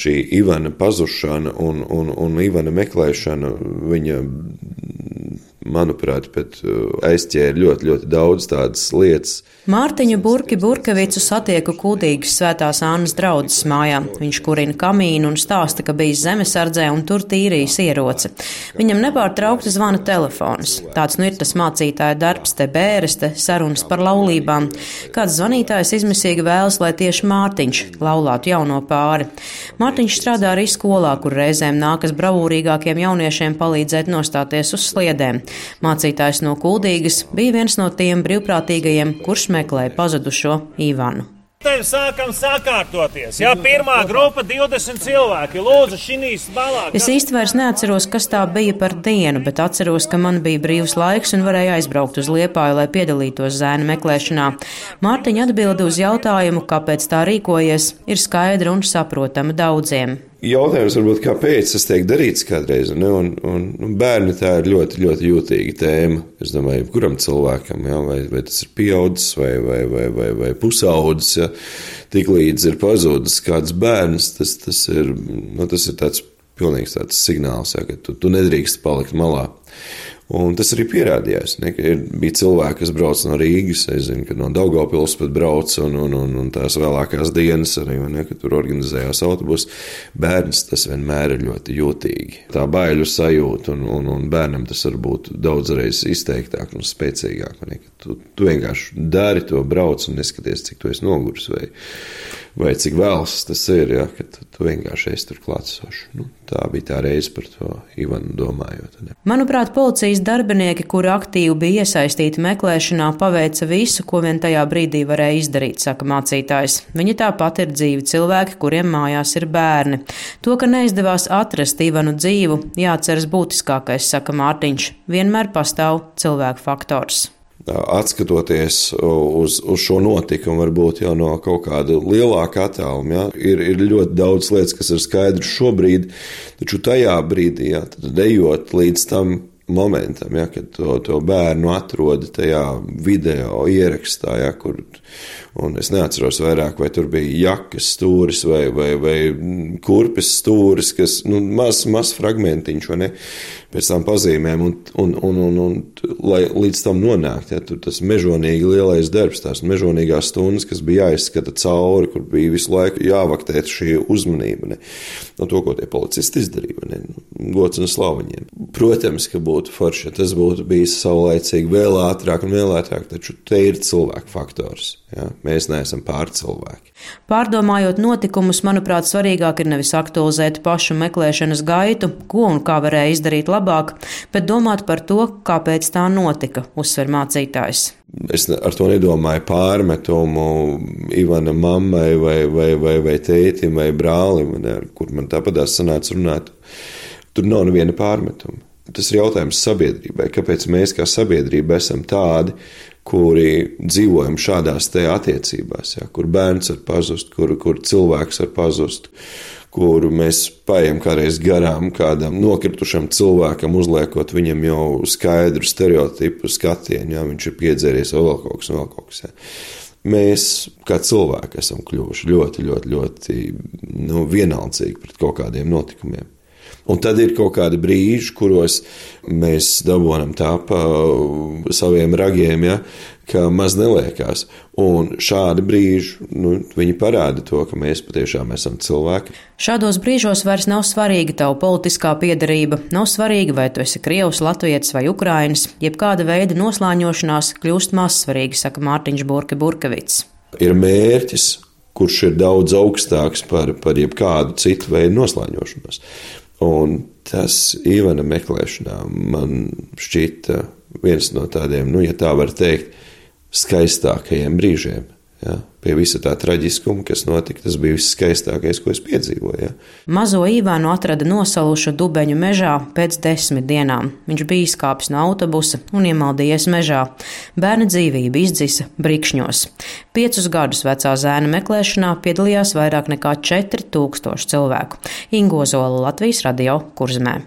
šī Ivana pazušana un, un, un Ivana meklēšana, viņa manuprāt, bet uh, aizķēra ļoti, ļoti daudz tādas lietas. Mārtiņu Burki Burkevicu satieku kūdīgas svētās Annas draudzes mājā. Viņš kurina kamīnu un stāsta, ka bijis zemesardzē un tur tīrījis ieroci. Viņam nepārtraukti zvana telefons. Tāds nu ir tas mācītāja darbs, te bēres, te sarunas par laulībām. Kāds zvanītājs izmisīgi vēlas, lai tieši Mārtiņš laulātu jauno pāri. Mārtiņš strādā arī skolā, kur reizēm nākas bravūrīgākiem jauniešiem palīdzēt nostāties uz sliedēm. Mācītājs no Kuldīgas bija viens no tiem brīvprātīgajiem, kurš meklēja pazudušo Ivanu. Tev sākam sakārtoties. Jā, pirmā grupa - 20 cilvēki. Lūdzu, šīs balā. Es īsti vairs neatceros, kas tā bija par dienu, bet atceros, ka man bija brīvs laiks un varēju aizbraukt uz Liepāju, lai piedalītos zēnu meklēšanā. Mārtiņa atbildi uz jautājumu, kāpēc tā rīkojies, ir skaidra un saprotama daudziem jautājums, varbūt, kāpēc tas tiek darīts kādreiz. Ne? Un, un, un bērni tā ir ļoti, ļoti jūtīga tēma. Es domāju, kuram cilvēkam, ja? vai, vai tas ir pieaudzis vai, vai, vai, vai, vai pusaudzis, ja? tik līdz ir pazudis kāds bērns, tas, tas, ir, nu, tas ir tāds pilnīgs tāds signāls, ja? ka tu, tu nedrīkst palikt malā. Un tas arī pierādījās. Ne, ir, bija cilvēki, kas brauc no Rīgas, zinu, no Daugopils pat brauc, un, un, un, un tās vēlākās dienas arī, ne, kad tur organizējās autobus. Bērns tas vienmēr ir ļoti jūtīgi. Tā baiļu sajūta, un, un, un bērnam tas var būt daudzreiz izteiktāk un spēcīgāk. Ne, tu, tu vienkārši dari to, brauc un neskaties, cik tu esi noguris vai, vai cik vēls tas ir, ja, ka tu, tu vienkārši esi tur klātsošs. Nu, tā bija tā reize par to Ivanu domājot. Ne. Manuprāt, policijas darbinieki, kuri aktīvi bija iesaistīti meklēšanā, paveica visu, ko vien tajā brīdī varēja izdarīt, saka mācītājs. Viņi tāpat ir dzīvi cilvēki, kuriem mājās ir bērni. To, ka neizdevās atrast Ivanu dzīvu, jāatceras būtiskākais, saka Mārtiņš. Vienmēr pastāv cilvēku faktors atskatoties uz, uz šo notikumu, varbūt jau no kaut kāda lielāka attāluma. Ja, ir, ir ļoti daudz lietas, kas ir skaidrs šobrīd, taču tajā brīdī, ja, ejot līdz tam momentam, ja, kad to, to bērnu atrod tajā video ierakstā, ja, kur, es neatceros vairāk, vai tur bija jakas stūris vai, vai, vai kurpes stūris, kas, nu, maz, maz fragmentiņš, ne, pēc tam pazīmēm, un, un, un, un, un lai līdz tam nonākt, ja, tur tas mežonīgi lielais darbs, tās mežonīgās stundas, kas bija jāizskata cauri, kur bija visu laiku jāvaktē šī uzmanība, ne, no to, ko tie policisti izdarīja, ne, gods un slaviņiem. Protams, ka būtu forši, ja tas būtu bijis saulēcīgi, vēl ātrāk un vēl ātrāk, taču te ir cilvēku faktors. Ja? Mēs neesam pārcilvēki. Pārdomājot notikumus, manuprāt, svarīgāk ir nevis aktualizēt pašu meklēšanas gaitu, ko un kā varēja izdarīt labāk, bet domāt par to, kāpēc tā notika, uzsver mācītājs. Es ar to nedomāju pārmetumu Ivana mammai vai, vai, vai, vai tētim vai brālim, ne, kur man tāpat sanāca runāt. Tur nav neviena pārmetuma. Tas ir jautājums sabiedrībai. Kāpēc mēs kā sabiedrība esam tādi, kuri dzīvojam šādās attiecībās, ja, kur bērns var pazust, kur, kur cilvēks var pazust, kur mēs paiem kādreiz garām kādam nokritušam cilvēkam, uzliekot viņam jau skaidru stereotipu skatienu, ja viņš ir piedzēries vēl kaut kas, vēl kaut kas. Ja. Mēs kā cilvēki esam kļuvuši ļoti, ļoti, ļoti nu, vienaldzīgi pret kaut kādiem notikumiem. Un tad ir kaut kādi brīži, kuros mēs dabūjam tā pa saviem ragiem, ja, ka maz neliekās. Un šādi brīži nu, viņi parāda to, ka mēs patiešām esam cilvēki. Šādos brīžos vairs nav svarīga tava politiskā piedarība, nav svarīgi, vai tu esi Krievs, Latvijas vai Ukrainis. Jebkāda veida noslāņošanās kļūst mazsvarīga, saka Mārtiņš Burke Burkevits. Ir mērķis, kurš ir daudz augstāks par, par jebkādu citu veidu noslēņošanos. Un tas Ivana meklēšanā man šķita viens no tādiem, nu, ja tā var teikt, skaistākajiem brīžiem. Ja, pie visa tā traģiskuma, kas notika, tas bija viss skaistākais, ko es piedzīvoju. Ja. Mazo Ivānu atrada nosalušu dubeņu mežā pēc desmit dienām. Viņš bija izkāpis no autobusa un iemaldījies mežā. Bērna dzīvība izdzisa brikšņos. Piecus gadus vecā zēna meklēšanā piedalījās vairāk nekā 4000 cilvēku. Ingo Zola Latvijas radio kurzmē.